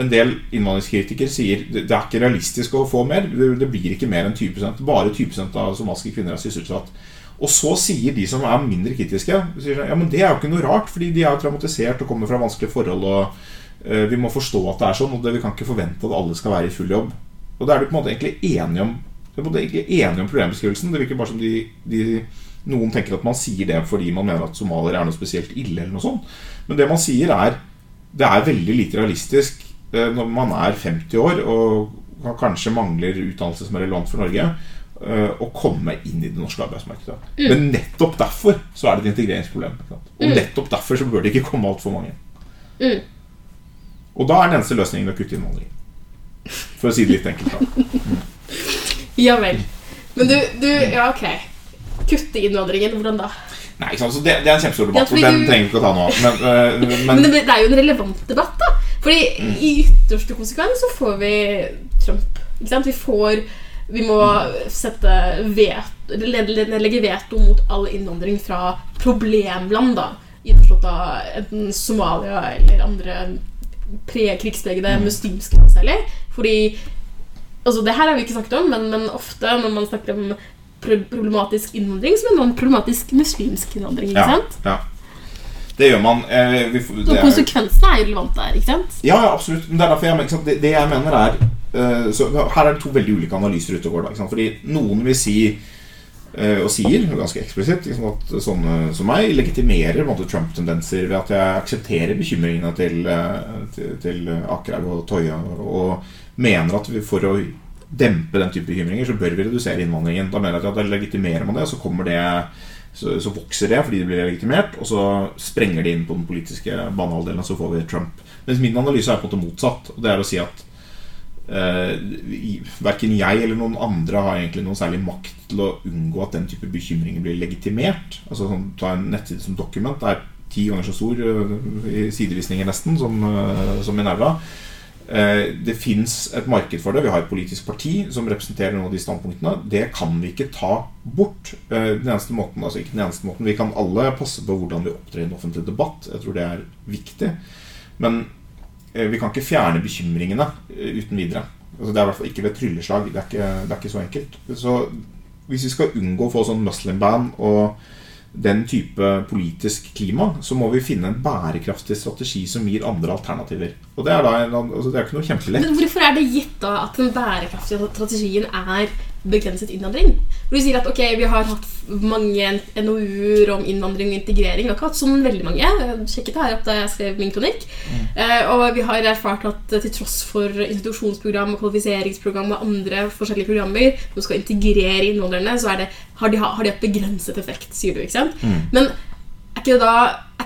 en del innvandringskritikere sier det, er ikke realistisk å få mer. Det, blir ikke mer enn 20% Bare 20% av somaliske kvinner er sysselsatt. Og så sier de som er mindre kritiske, sier, ja, men det er jo ikke noe rart, fordi de er traumatisert og kommer fra vanskelige forhold. Og uh, Vi må forstå at det er sånn, og vi kan ikke forvente at alle skal være i full jobb. Og da er du på en måte egentlig enig om, en måte egentlig enig om problembeskrivelsen. Det virker bare som de, de noen tenker at man sier det fordi man mener at somaliere er noe spesielt ille. eller noe sånt Men det man sier, er det er veldig lite realistisk eh, når man er 50 år og kanskje mangler utdannelse som er relevant for Norge, eh, å komme inn i det norske arbeidsmarkedet. Mm. Men nettopp derfor så er det et integreringsproblem. Og mm. nettopp derfor så bør det ikke komme altfor mange. Mm. Og da er den eneste løsningen å kutte innvandring. For å si det litt enkelt. Da. (laughs) Ja vel. Men du, du Ja, ok kutte innvandringen. Hvordan da? Nei, ikke sant, så det, det er en kjempestor debatt, ja, den du... trenger vi ikke å ta nå. Men, øh, (laughs) men... men, det er jo en relevant debatt, da. Fordi mm. i ytterste konsekvens så får vi Trump. Ikke sant? Vi får Vi må sette vet, legge veto mot all innvandring fra problemland, da. Innforstått av enten Somalia eller andre pre-krigspregede mm. muslimske land særlig. Fordi Altså, det her har vi ikke snakket om, men, men ofte når man snakker om problematisk innvandring så mener man problematisk muslimsk innvandring. ikke sant? Ja, Det gjør man. Eh, vi, det så konsekvensene er jo relevante her, ikke sant? Ja, ja absolutt. Men det er derfor jeg, sant, det, det, jeg mener er uh, så Her er det to veldig ulike analyser ute og går. Da, Fordi noen vil si og sier ganske eksplisitt at sånne som meg legitimerer Trump-tendenser ved at jeg aksepterer bekymringene til, uh, til, til Akerhaug og Toya, og mener at vi for å dempe den type bekymringer, så bør vi redusere innvandringen. Da mener jeg at da legitimerer man det, så kommer det så, så, vokser det fordi det blir legitimert, og så sprenger det inn på den politiske banehalvdelen, og så får vi Trump. Mens min analyse er på en måte motsatt. Og det er å si at eh, verken jeg eller noen andre har egentlig noen særlig makt til å unngå at den type bekymringer blir legitimert. Altså sånn, Ta en nettside som Document. Det er ti ganger så stor uh, i sidevisninger nesten som, uh, som Minerva. Eh, det fins et marked for det. Vi har et politisk parti som representerer noen av de standpunktene. Det kan vi ikke ta bort. Eh, den eneste måten, altså ikke den eneste måten Vi kan alle passe på hvordan vi opptrer i en offentlig debatt. Jeg tror det er viktig. Men eh, vi kan ikke fjerne bekymringene uten videre. Altså, det er i hvert fall ikke ved trylleslag. Det er ikke, det er ikke så enkelt. Så hvis vi skal unngå å få sånn muslim ban og den type politisk klima, så må vi finne en bærekraftig strategi som gir andre alternativer. Og Det er da altså det er ikke noe kjempelett. Men Hvorfor er det gitt da at den bærekraftige strategien er begrenset innvandring? Hvor du sier at ok, vi har hatt mange NOU-er om innvandring og integrering. Vi har ikke hatt sånn veldig mange. Jeg sjekket her da jeg skrev min kronikk. Mm. Uh, og vi har erfart at til tross for institusjonsprogram og kvalifiseringsprogram og andre forskjellige programmer som skal integrere innvandrerne, så det, har, de, har de hatt begrenset effekt, sier du. ikke sant? Mm. Men det da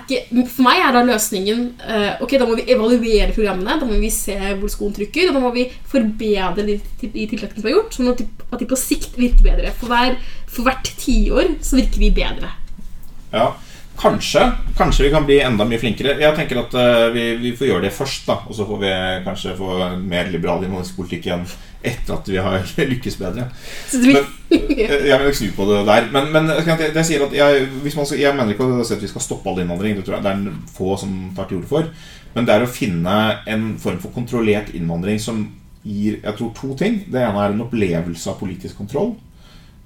ikke, For meg er da løsningen uh, Ok, da må vi evaluere programmene. Da må vi se hvor skoen trykker. Og da må vi forbedre de, de tiltakene som er gjort, sånn at de, på sikt virker bedre. For, hver, for hvert tiår så virker vi bedre. Ja, kanskje. Kanskje vi kan bli enda mye flinkere. Jeg tenker at uh, vi, vi, får gjøre det først, da. Og så får vi kanskje få mer liberal innvandringspolitikk igjen etter at vi har (laughs) lykkes bedre. Men, eh, jeg vil snu på det der. Men, men jeg, jeg, sier at jeg, man, jeg, mener ikke at vi skal stoppe all innvandring. Det, tror jeg, det er en få som tar til orde for. Men det er å finne en form for kontrollert innvandring som gir jeg tror, to ting. Det ene er en opplevelse av politisk kontroll.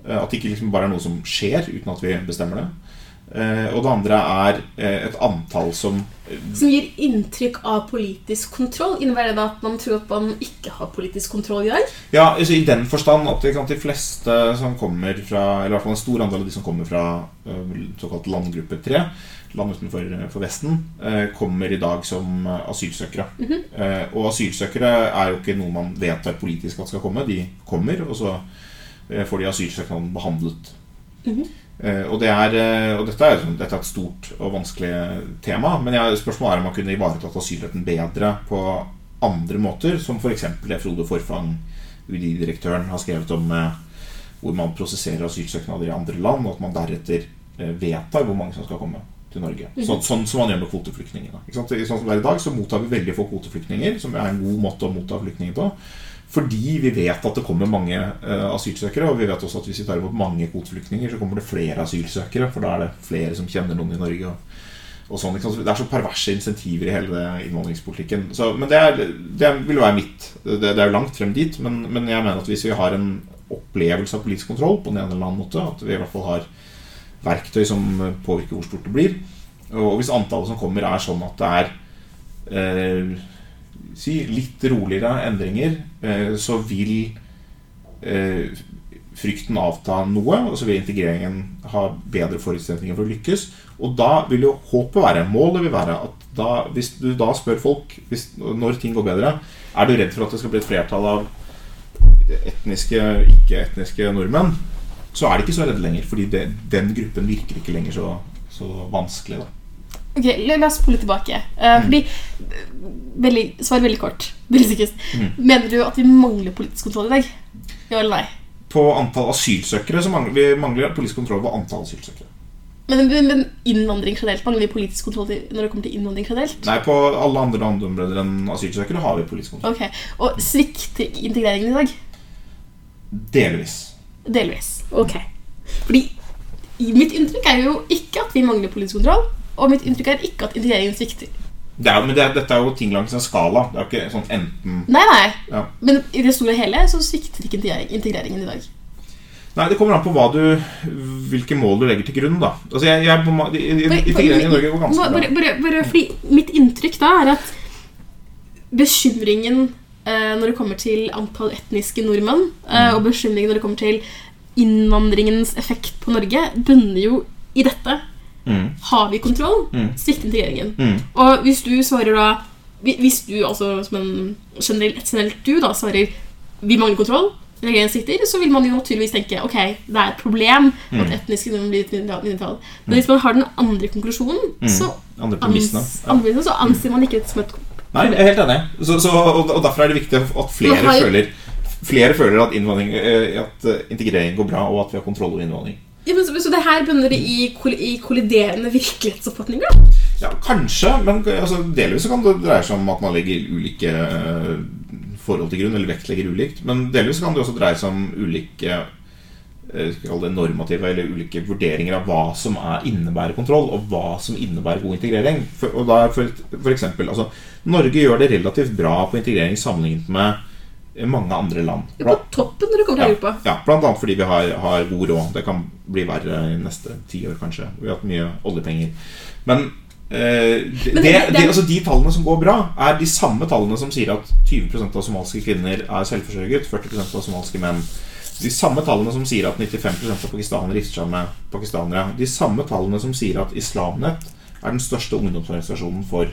Eh, at det ikke liksom bare er noe som skjer uten at vi bestemmer det. Eh, og det andre er eh, et antall som Som gir inntrykk av politisk kontroll. Innebærer det at man tror at man ikke har politisk kontroll i dag? Ja, altså i den forstand at de fleste som kommer fra Eller i hvert fall en stor andel av de som kommer fra eh, såkalt landgruppe 3, land utenfor for Vesten, kommer i dag som asylsøkere. asylsøkere. -hmm. og asylsøkere er jo ikke noe man vedtar politisk at skal komme. De kommer, og så får de asylsøknaden behandlet. Eh, og, det er, eh, og dette, er, sånn- dette er et stort og vanskelig tema, men jeg, spørsmålet er om man kunne ivaretatt asylretten bedre på andre måter, som f.eks. det Frode Forfang, UDI-direktøren, har skrevet om, eh, hvor man prosesserer asylsøknader i andre land, og at man deretter eh, vedtar hvor mange som skal komme til Norge. Sånn, sånn som man gjør med kvoteflyktningene. Sånn som det er i dag, så mottar vi veldig få kvoteflyktninger, som er en god måte å motta flyktninger på. Fordi vi vet at det kommer mange uh, asylsøkere, og vi vet også at hvis vi tar imot mange kvoteflyktninger, så kommer det flere asylsøkere, for da er det flere som kjenner noen i Norge. og og sånn, Det er så perverse insentiver i hele innvandringspolitikken. Så, men det, er, det vil være mitt. Det, det er jo langt frem dit, men, men jeg mener at hvis vi har en opplevelse av politisk kontroll på den ene eller annen måte, at vi i hvert fall har verktøy som påvirker hvor stort det blir, og hvis antallet som kommer er sånn at det er eh, si litt roligere endringer, eh, så vil eh, frykten avta noe, og så vil integreringen ha bedre forutsetninger for å lykkes. Og da vil jo håpet være, målet vil være, at da, hvis du da spør folk hvis, når ting går bedre, er du redd for at det skal bli et flertall av etniske, ikke-etniske nordmenn, så er de ikke så redde lenger, fordi det, den gruppen virker ikke lenger så, så vanskelig. da. Ok, la oss spole tilbake. Eh, fordi veldig, Svar veldig kort. (laughs) Mm. Mener du at vi mangler politisk kontroll i dag? Ja eller nei? På antall asylsøkere så mangler vi mangler politisk kontroll på antall asylsøkere. Men, men, men innvandring generelt, mangler vi politisk kontroll til, når det kommer til innvandring generelt? Nei, på alle andre områder enn asylsøkere har vi politisk kontroll. Ok, Og svikter integreringen i dag? Delvis. Delvis. Ok. Fordi mitt inntrykk er jo ikke at vi mangler politisk kontroll, og mitt inntrykk er ikke at integreringen svikter. Det er, men det, dette er jo ting langs en skala. Det er jo ikke sånn enten Nei, nei. Ja. Men i det store og hele så svikter ikke integreringen i dag. Nei, det kommer an på du, hvilke mål du legger til grunn, da. Altså, jeg, jeg, Integreringen i Norge går ganske bra. bare, bare, fordi mitt inntrykk da er at bekymringen eh, når det kommer til antall etniske nordmenn, eh, og bekymringen når det kommer til innvandringens effekt på Norge, bunner jo i dette. Mm, Har vi kontroll? Mm. Svikter integreringen. mm, Og hvis du svarer da Hvis du altså som en generell, generelt du da svarer vi mangler kontroll, regjeringen svikter, så vil man jo naturligvis tenke ok, det er et problem at Mm. etniske nordmenn blir et mindretall- mindretall. Men hvis man har den andre konklusjonen, Mm. så, Andre premissene. Ja. andre så anser man ikke det som et Nei, jeg er helt enig. Så, så, og, og derfor er det viktig at flere har føler Flere føler at, eh, at integrering går bra, og at vi har kontroll over innvandring. Ja, men, så, så det her bunner i, i kolliderende virkelighetsoppfatninger? Ja, Kanskje, men altså, delvis kan det dreie seg om at man legger ulike eh, forhold til grunn, eller vektlegger ulikt. Men delvis kan det også dreie seg om ulike eh, det normative eller ulike vurderinger av hva som er, innebærer kontroll, og hva som innebærer god integrering. For, og da for, for eksempel, altså, Norge gjør det relativt bra på integrering sammenlignet med mange andre land. Ja, på toppen når det kommer til Europa. Ja, blant annet fordi vi har, har god råd. Det kan bli verre i neste ti år, kanskje. Vi har hatt mye oljepenger. Men, eh, det, Men det, det- det, altså de tallene som går bra, er de samme tallene som sier at 20% av somalske kvinner er selvforsørget, 40% av somalske menn. De samme tallene som sier at 95% av pakistanere gifter seg med pakistanere. De samme tallene som sier at Islamnett er den største ungdomsorganisasjonen for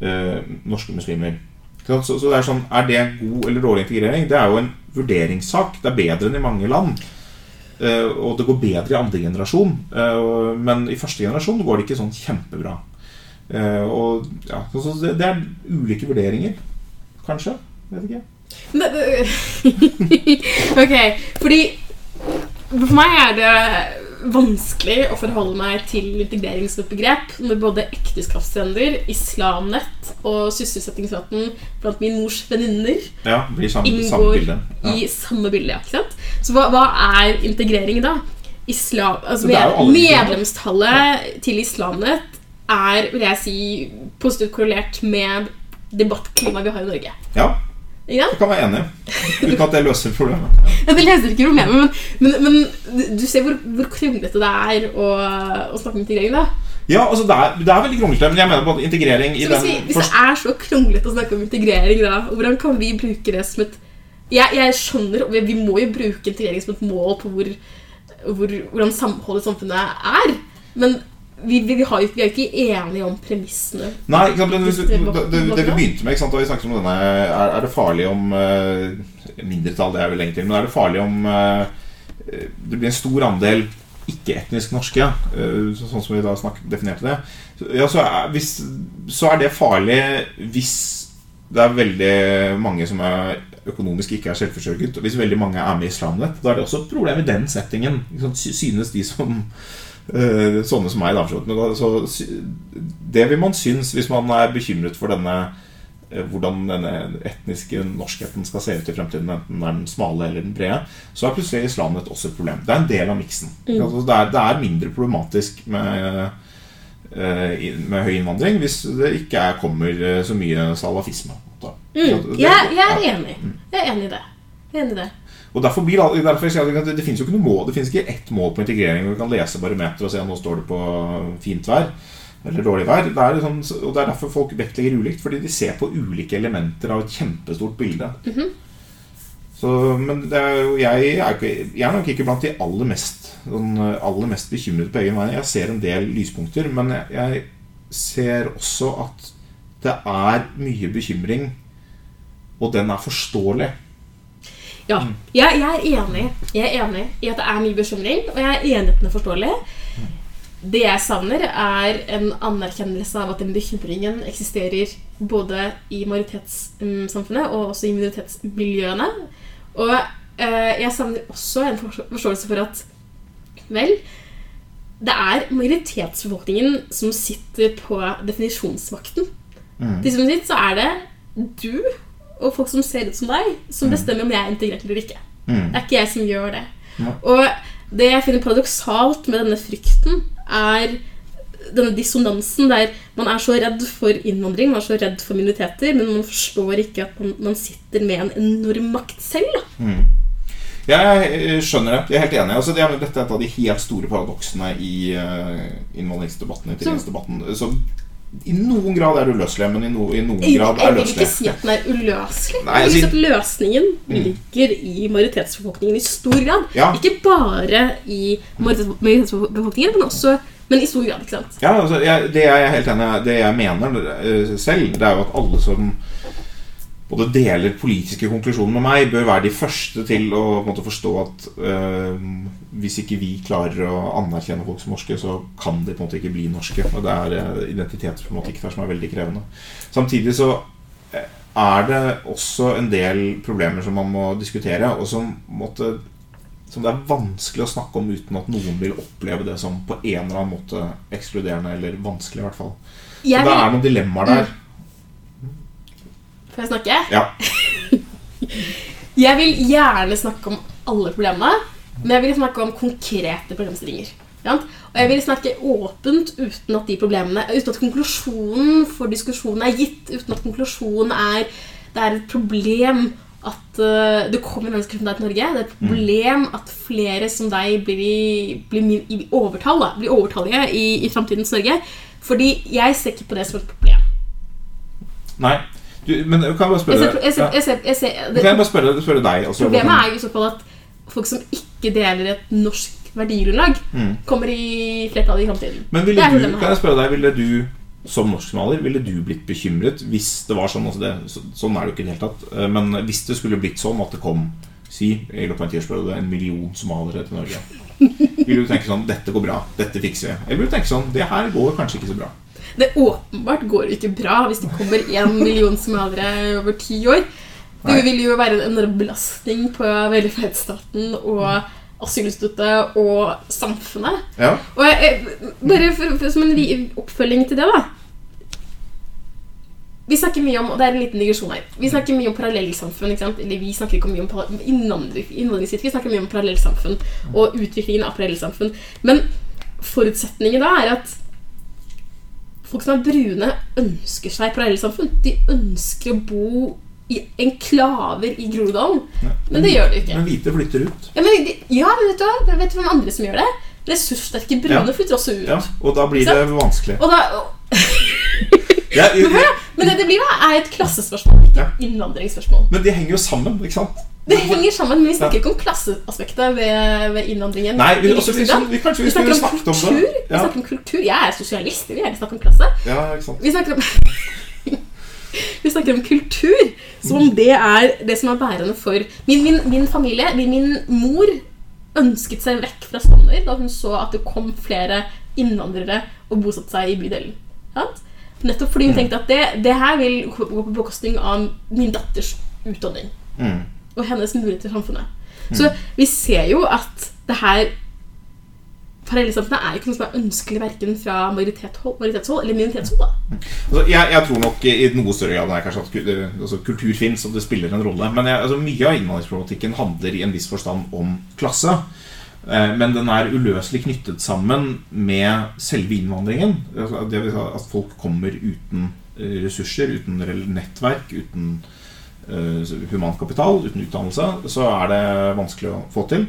eh, norske muslimer. Så, så det er sånn, er det god eller dårlig integrering? Det er jo en vurderingssak. Det er bedre enn i mange land. Uh, og det går bedre i andre generasjon. Uh, men i første generasjon går det ikke sånn kjempebra. Uh, og ja, så, så det, det er ulike vurderinger. Kanskje. Vet ikke. Men, (laughs) ok, fordi for meg er det vanskelig å forholde meg til integreringsbegrep når både ekteskapstrender, islamnett og sysselsettingsraten blant min mors venninner Ja, inngår. Ja. i samme bilde. ja? Så hva, hva er integrering da? Islam, altså med, medlemstallet til Islamnett er vil jeg si, positivt korrelert med debattklimaet vi har i Norge. ja. Ikke Du kan være enig, uten at det løser problemet. (laughs) Ja, det løser ikke problemet, men, men, men du ser hvor, hvor kronglete det er å, å snakke om integrering. da Ja, altså det er, det er veldig kronglete, men jeg mener både integrering i hvis, den vi, hvis det er så kronglete å snakke om integrering, da, hvordan kan vi bruke det som et Jeg, jeg skjønner, vi, vi må jo bruke integrering som et mål på hvor, hvor, hvordan samholdet i samfunnet er, men vi, vi, vi, har vi er jo ikke enige om premissene. Nei, sant, det, det- det, det vi begynte med, sant, denne Er, er det farlig om uh, Mindretall, det er vel lenge til, men er det farlig om uh, det blir en stor andel ikke-etnisk norske, uh, sånn som vi da snakket, definerte det, ja, så, er, hvis, så er det farlig hvis det er veldig mange som er økonomisk ikke er selvforsørget. Og hvis veldig mange er med i Islamnett, da er det også et problem i den settingen. Synes de som sånne som meg, da, så det vil man synes hvis man er bekymret for denne eh, hvordan denne etniske norskheten skal se ut i fremtiden, enten den er den smale eller den brede, så er plutselig Islamnett også et problem. Det er en del av miksen. Altså, det, det er mindre problematisk med, eh, med høy innvandring hvis det ikke er, kommer eh, så mye salafisme. Mm. Jeg, jeg er enig. Jeg er enig i det. Jeg er enig i det. Og derfor blir derfor sier jeg at det, finnes jo ikke noe mål Det finnes ikke ett mål på integrering Du vi kan lese barometer og se om nå står det på fint vær eller dårlig vær. Det er sånn, og det er derfor folk vektlegger ulikt, fordi de ser på ulike elementer av et kjempestort bilde. Så, men er jo, jeg, er ikke, jeg er nok ikke blant de aller mest, sånn, aller mest bekymrede på egen vei. Jeg ser en del lyspunkter, men jeg, jeg ser også at det er mye bekymring, og den er forståelig. Ja, jeg, jeg er enig Jeg er enig i at det er mye bekymring, og jeg er enig i at den er forståelig. Det jeg savner, er en anerkjennelse av at den bekymringen eksisterer både i majoritetssamfunnet og også i minoritetsmiljøene. Og eh, jeg savner også en forståelse for at Vel, det er majoritetsbefolkningen som sitter på definisjonsmakten. Mm. Til syvende og sist så er det du og folk som ser ut som deg, som bestemmer om jeg er integrert eller ikke. Mm. Det er ikke jeg som gjør det. Ja. Og det jeg finner paradoksalt med denne frykten, er denne dissonansen der man er så redd for innvandring, man er så redd for minoriteter, men man forstår ikke at man, man sitter med en enorm makt selv. Mm. Jeg eh, skjønner det. Jeg er helt enig. Altså, det er, dette er et av de helt store paradoksene i uh, innvandringsdebatten. integreringsdebatten. Så I noen grad er uløselig, men i, no, i noen Jeg, grad jeg er vil ikke si at den er uløselig. Nei, jeg at løsningen ligger i majoritetsbefolkningen i stor grad. Ja. Ikke bare i majoritets- majoritetsbefolkningen, men også men i stor grad. ikke sant? Ja, altså, jeg, det jeg er helt enig det jeg mener uh, selv, det er jo at alle som både deler politiske konklusjoner med meg, bør være de første til å måte, forstå at eh, hvis ikke vi klarer å anerkjenne folk som norske, så kan de på en måte ikke bli norske. Og det er identitetsproblematikk måte ikke der som er veldig krevende. Samtidig så eh, er det også en del problemer som man må diskutere, og som, måtte, som det er vanskelig å snakke om uten at noen vil oppleve det som på en eller annen måte ekskluderende, eller vanskelig i hvert fall. Så det er noen dilemmaer der. Får jeg snakke? Ja. (laughs) Jeg vil gjerne snakke om alle problemene, men jeg vil snakke om konkrete problemstillinger. Og jeg vil snakke åpent uten at de problemene Uten at konklusjonen for diskusjonen er gitt. Uten at konklusjonen er Det er et problem at uh, det kommer mennesker som deg til Norge. Det er et problem at flere som deg blir, blir i overtall. Da, blir overtallige i, i framtidens Norge. Fordi jeg ser ikke på det som et problem. Nei. Du, men kan jeg bare Jeg spørre ser, jeg ser, jeg ser, jeg ser, Kan jeg bare spørre, spørre deg også? Problemet er jo i så fall at folk som ikke deler et norsk verdigrunnlag, Mm. kommer i flertallet i framtiden. Men ville du, kan jeg spørre deg, ville du som norskmaler ville du blitt bekymret hvis det var sånn altså det, så, Sånn er det jo ikke i det hele tatt. eh, Men hvis det skulle blitt sånn at det kom si, i løpet av en tiårsperiode en million somaliere til Norge Vil du tenke sånn Dette går bra. Dette fikser vi. Eller vil du tenke sånn Det her går kanskje ikke så bra. Det åpenbart går ikke bra hvis det kommer en million somaliere over ti år. Det Nei. vil jo være en enorm belastning på velferdsstaten og asylinstituttet og samfunnet. Ja. Og jeg, bare for, for, som en oppfølging til det, da. Vi snakker mye om og det er en liten digresjon her, vi snakker mye om parallellsamfunn. Eller vi snakker ikke mye om para- vi snakker mye om parallellsamfunn og utviklingen av parallellsamfunn. Men forutsetningen da er at folk som er brune, ønsker seg parallellsamfunn. De ønsker å bo enklaver i Groruddalen. Men det gjør det ikke. Men hvite flytter ut. Ja, men, ja, men vet du? Vet du hvem andre som gjør det? Ressurssterke brune Ja. flytter også ut. Ja, og da blir det vanskelig. Og da, og, (laughs) Ja, men hør men det det blir da, er et klassespørsmål, ikke Ja. et innvandringsspørsmål. men de henger jo sammen, ikke sant? Det henger sammen, men vi snakker ikke om klasseaspektet ved, ved innvandringen. Nei, vi, altså, vi, vi, kanskje vi skulle snakker om kultur. om det. Vi snakker om kultur. Jeg er sosialist, vi vil gjerne snakke om klasse. ja, ikke sant. Vi snakker om (laughs) (laughs) Vi snakker om kultur, som om det er det som er bærende for Min, min, min familie, min, min mor, ønsket seg vekk fra Stovner da hun så at det kom flere innvandrere og bosatte seg i bydelen. Nettopp fordi hun tenkte at det, det her vil gå på bekostning av min datters utdanning Mm. og hennes mulighet til samfunnet. Så vi ser jo at det her Parallellsamfunnet er jo ikke noe som er ønskelig verken fra majoritetshold, majoritetshold eller minoritetshold. Altså, jeg, jeg tror nok i noe større grad er kanskje at altså, kultur fins, og det spiller en rolle. Men jeg, altså, mye av innvandringsproblematikken handler i en viss forstand om klasse. Eh, Men den er uløselig knyttet sammen med selve innvandringen. Altså, Det vil si at folk kommer uten eh, ressurser, uten nettverk, uten human humankapital, uten utdannelse. Så er det vanskelig å få til.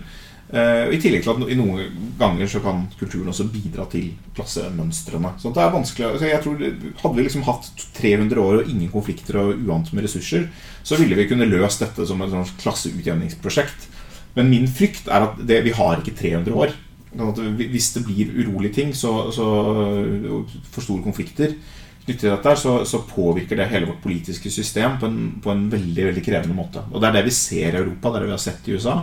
Eh, I tillegg til at i noen ganger så kan kulturen også bidra til klassemønstrene. Så det er vanskelig så jeg tror Hadde vi liksom hatt 300 år og ingen konflikter og uant med ressurser, så ville vi kunne løst dette som et sånt klasseutjevningsprosjekt. Men min frykt er at det, vi har ikke 300 år. Sånn hvis det blir urolige ting, så, så for store konflikter knyttet til dette, så, så påvirker det hele vårt politiske system på en, på en veldig veldig krevende måte. Og det er det vi ser i Europa, det er det vi har sett i USA.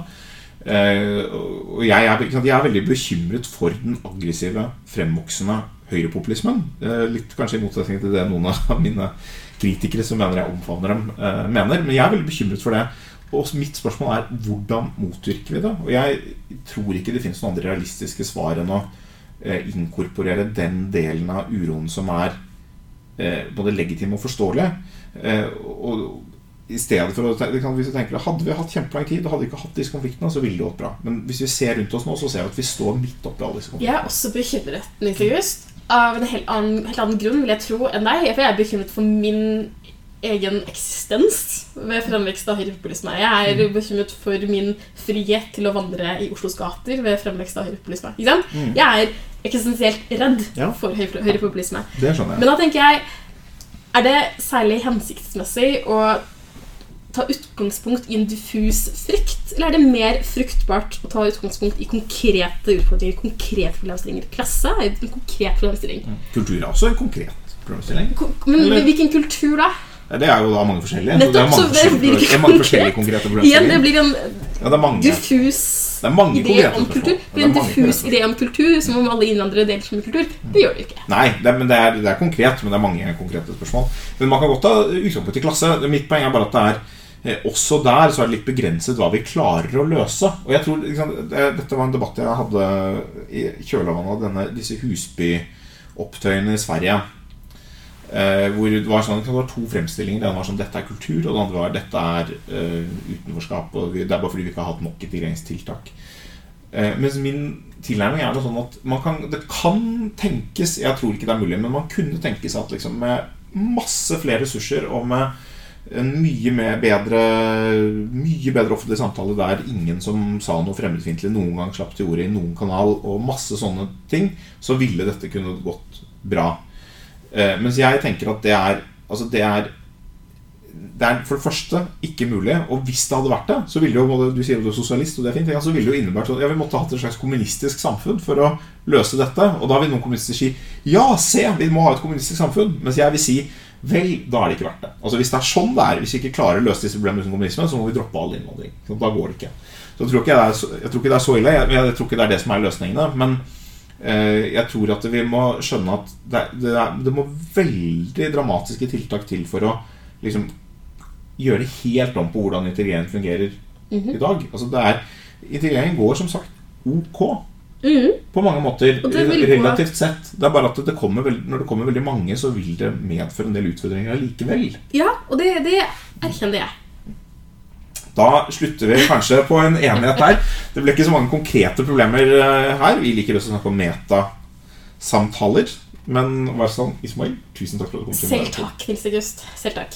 Eh, og jeg er, jeg er veldig bekymret for den aggressive, fremvoksende høyrepopulismen. Eh, litt kanskje i motsetning til det noen av (laughs) mine kritikere som mener jeg omfavner dem, eh, mener. Men jeg er veldig bekymret for det. Og mitt spørsmål er hvordan motvirker vi det? Og jeg tror ikke det finnes noen andre realistiske svar enn å inkorporere den delen av uroen som er både legitim og forståelig. Og i stedet for å hvis tenker, Hadde vi hatt kjempelang tid og hadde vi ikke hatt disse konfliktene, så ville det gått bra. Men hvis vi ser rundt oss nå, så ser vi at vi står midt oppi alle disse konfliktene. Jeg er også bekymret, Niklaus. Av en helt annen, helt annen grunn, vil jeg tro, enn deg. For jeg er bekymret for min egen eksistens ved fremvekst av høyrepopulisme. Jeg er bekymret for min frihet til å vandre i Oslos gater ved fremvekst av høyrepopulisme. Ikke sant? Mm. Jeg er eksistensielt redd Ja. for høyrepopulisme. Men da tenker jeg Er det særlig hensiktsmessig å ta utgangspunkt i en diffus frykt, eller er det mer fruktbart å ta utgangspunkt i konkrete utfordringer, konkrete problemstillinger? Klasse er en konkret problemstilling. Kultur er også en konkret problemstilling. Ko- Men Eller- hvilken kultur, da? Det er jo da mange forskjellige. så det er mange forskjellige, det mange konkret. forskjellige konkrete Igjen, det blir en Ja, det mange. diffus Det mange idé om kultur. Det er en diffus idé om kultur, som om alle innvandrere deler samme kultur. Det gjør det ikke. Nei, det, er- men det er, det er konkret, men det er mange konkrete spørsmål. Men man kan godt ta utgangspunkt i klasse. Mitt poeng er bare at det er også der så er det litt begrenset hva vi klarer å løse. Og jeg tror, liksom, Dette var en debatt jeg hadde i kjølvannet av denne, disse Husby-opptøyene i Sverige. Eh, hvor det var, sånn, det var to fremstillinger. Den var sånn dette er kultur, og den andre var dette er eh, utenforskap. Og det er bare fordi vi ikke har hatt nok integreringstiltak. Eh, mens min tilnærming er det sånn at kan, det kan tenkes Jeg tror ikke det er mulig, men man kunne tenke seg at liksom med masse flere ressurser og med en mye bedre Mye bedre offentlig samtale der ingen som sa noe fremmedfiendtlig noen gang slapp til ordet i noen kanal, og masse sånne ting, så ville dette kunne gått bra. Eh, mens jeg tenker at det er Altså det er det er for det første ikke mulig. Og hvis det hadde vært det, så ville jo både du sier jo du er sosialist, og det er fint, så ville det jo innebært at ja, vi måtte hatt et slags kommunistisk samfunn for å løse dette. Og da vil noen kommunister si ja, se, vi må ha et kommunistisk samfunn. Mens jeg vil si vel, da er det ikke verdt det. Altså Hvis det er sånn det er, hvis vi ikke klarer å løse disse problemene uten kommunisme, så må vi droppe all innvandring. Så da går det ikke. Så jeg tror ikke det er så, jeg tror ikke det er så ille. Jeg, jeg tror ikke det er det som er løsningene. Men eh, jeg tror at vi må skjønne at det, det, er, det må veldig dramatiske tiltak til for å liksom gjøre helt om på hvordan integrering fungerer Mhm. i dag. Altså det er, integrering går som sagt ok Mhm. på mange måter. Relativt sett. Det er bare at det kommer veld, når det kommer veldig mange, så vil det medføre en del utfordringer likevel. Ja, og det, det erkjenner jeg. Da slutter vi kanskje på en enighet der. Det ble ikke så mange konkrete problemer eh, her. Vi liker også å snakke om metasamtaler. Men vær sånn, Ismail, tusen takk for at du kom. til Selv takk, Nils August. Selv takk.